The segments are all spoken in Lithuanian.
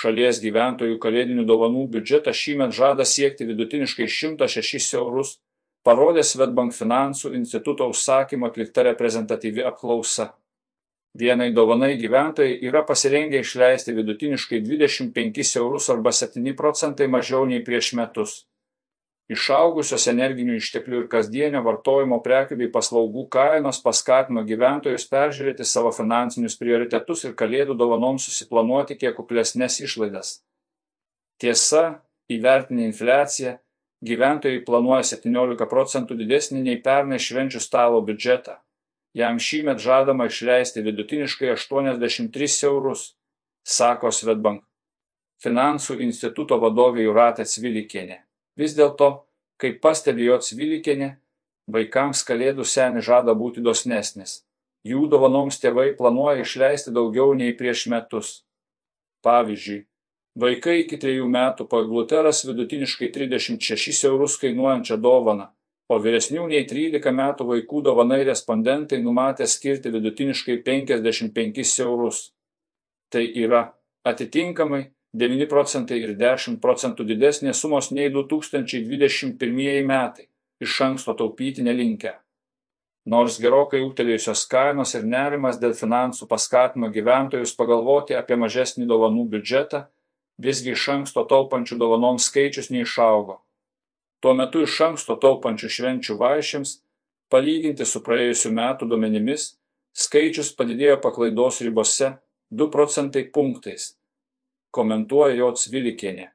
Šalies gyventojų kalėdinių dovanų biudžetas šįmet žada siekti vidutiniškai 106 eurus, parodė Svetbank finansų instituto užsakymo atlikta reprezentatyvi apklausa. Vienai dovanai gyventojai yra pasirengę išleisti vidutiniškai 25 eurus arba 7 procentai mažiau nei prieš metus. Išaugusios energinių išteklių ir kasdienio vartojimo prekių bei paslaugų kainos paskatino gyventojus peržiūrėti savo finansinius prioritetus ir kalėdų dovanoms susiplanuoti kiek kuklesnes išlaidas. Tiesa, įvertinę infliaciją, gyventojai planuoja 17 procentų didesnį nei pernai švenčių stalo biudžetą. Jam šįmet žadama išleisti vidutiniškai 83 eurus, sako Svetbank. Finansų instituto vadovė Juratė Cvilikienė. Vis dėlto, kaip pastebi jo Cvilikienė, vaikams kalėdų senis žada būti dosnesnis. Jų dovanoms tėvai planuoja išleisti daugiau nei prieš metus. Pavyzdžiui, vaikai iki trejų metų po egluteras vidutiniškai 36 eurus kainuojančią dovaną, o vyresnių nei 13 metų vaikų dovanai respondentai numatė skirti vidutiniškai 55 eurus. Tai yra atitinkamai 9 procentai ir 10 procentų didesnės sumos nei 2021 metai, iš anksto taupyti nelinkę. Nors gerokai ūgtelėjusios kainos ir nerimas dėl finansų paskatino gyventojus pagalvoti apie mažesnį dovanų biudžetą, visgi iš anksto taupančių dovanoms skaičius neišaugo. Tuo metu iš anksto taupančių švenčių vaišėms, palyginti su praėjusiu metu duomenimis, skaičius padidėjo paklaidos ribose 2 procentai punktais komentuoja jo Cvilikienė.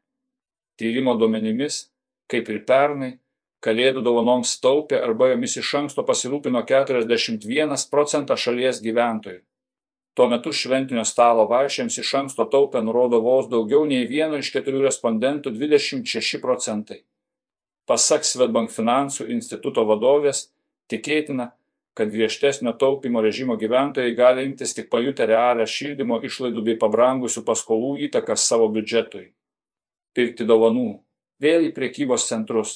Tyrimo duomenimis, kaip ir pernai, kalėdų dovanoms taupė arba jomis iš anksto pasirūpino 41 procentą šalies gyventojų. Tuo metu šventinio stalo vaišėms iš anksto taupė nurodo vos daugiau nei vieno iš keturių respondentų 26 procentai. Pasak Svetbank finansų instituto vadovės, tikėtina, kad griežtesnio taupymo režimo gyventojai gali imtis tik pajutę realią šildymo išlaidų bei pabrangusių paskolų įtaką savo biudžetui. Pirkti dovanų vėl į priekybos centrus.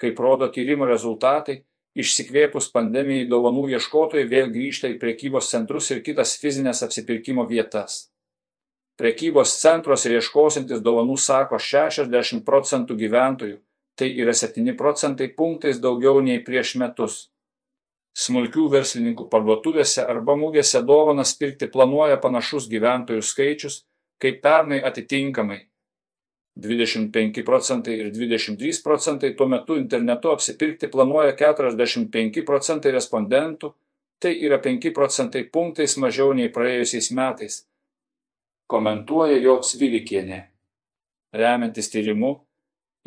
Kaip rodo tyrimo rezultatai, išsikvėpus pandemijai dovanų ieškotojai vėl grįžta į priekybos centrus ir kitas fizinės apsipirkimo vietas. Prekybos centruose ieškosintis dovanų sako 60 procentų gyventojų, tai yra 7 procentai punktais daugiau nei prieš metus smulkių verslininkų parduotuvėse arba mugėse dovanas pirkti planuoja panašus gyventojų skaičius kaip pernai atitinkamai 25 procentai ir 23 procentai, tuo metu internetu apsipirkti planuoja 45 procentai respondentų, tai yra 5 procentai punktais mažiau nei praėjusiais metais. Komentuoja jo Cvilikienė. Remiantis tyrimu,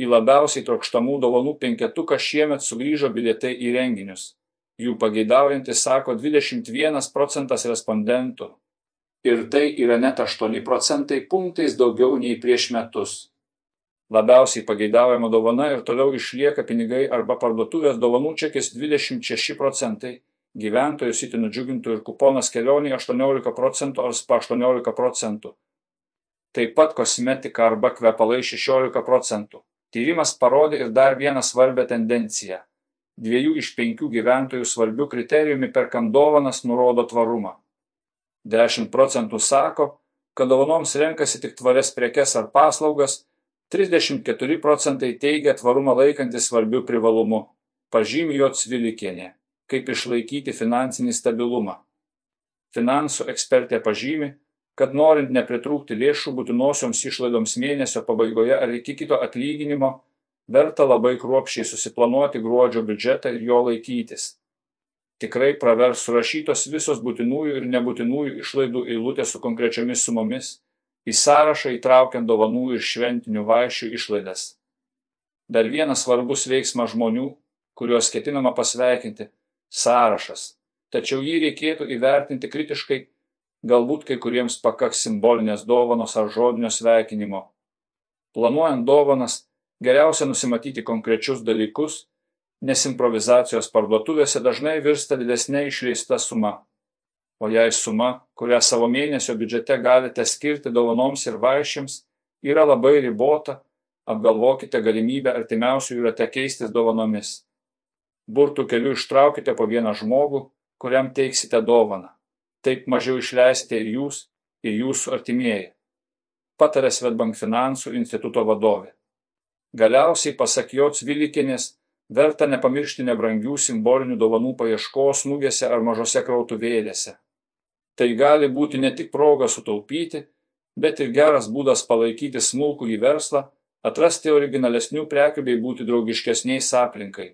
į labiausiai trokštamų dovanų penketuką šiemet sugrįžo bilietai į renginius jų pageidaujantis sako 21 procentas respondentų. Ir tai yra net 8 procentai punktais daugiau nei prieš metus. Labiausiai pageidaujama dovana ir toliau išlieka pinigai arba parduotuvės dovanų čekis 26 procentai, gyventojus itin nudžiugintų ir kuponas kelionį 18 procentų ar spa 18 procentų. Taip pat kosmetika arba kvepalai 16 procentų. Tyrimas parodė ir dar vieną svarbę tendenciją dviejų iš penkių gyventojų svarbiu kriterijumi perkant dovanas nurodo tvarumą. 10 procentų sako, kad dovanoms renkasi tik tvarias prekes ar paslaugas, 34 procentai teigia tvarumą laikantis svarbiu privalumu, pažymė jo Cvilikienė, kaip išlaikyti finansinį stabilumą. Finansų ekspertė pažymė, kad norint nepritrūkti lėšų būtinosioms išlaidoms mėnesio pabaigoje ar iki kito atlyginimo, verta labai kruopščiai susiplanuoti gruodžio biudžetą ir jo laikytis. Tikrai pravers surašytos visos būtinųjų ir nebūtinųjų išlaidų eilutės su konkrečiomis sumomis, į sąrašą įtraukiant dovanų ir šventinių vaišių išlaidas. Dar vienas svarbus veiksmas žmonių, kuriuos ketinama pasveikinti - sąrašas. Tačiau jį reikėtų įvertinti kritiškai, galbūt kai kuriems pakaks simbolinės dovanos ar žodinio sveikinimo. Planuojant dovanas, Geriausia nusimatyti konkrečius dalykus, nes improvizacijos parduotuvėse dažnai virsta didesnė išleista suma. O jei suma, kurią savo mėnesio biudžete galite skirti dovanoms ir vaišėms, yra labai ribota, apgalvokite galimybę artimiausių rate keistis dovanomis. Burtų keliu ištraukite po vieną žmogų, kuriam teiksite dovaną. Taip mažiau išleisite ir jūs, ir jūsų artimieji. patarė Svetbank finansų instituto vadovė. Galiausiai, pasak jo Cvilikinės, verta nepamiršti nebrangių simbolinių dovanų paieškos nugėse ar mažose krautuvėlėse. Tai gali būti ne tik proga sutaupyti, bet ir geras būdas palaikyti smulkų į verslą, atrasti originalesnių prekių bei būti draugiškesniais aplinkai.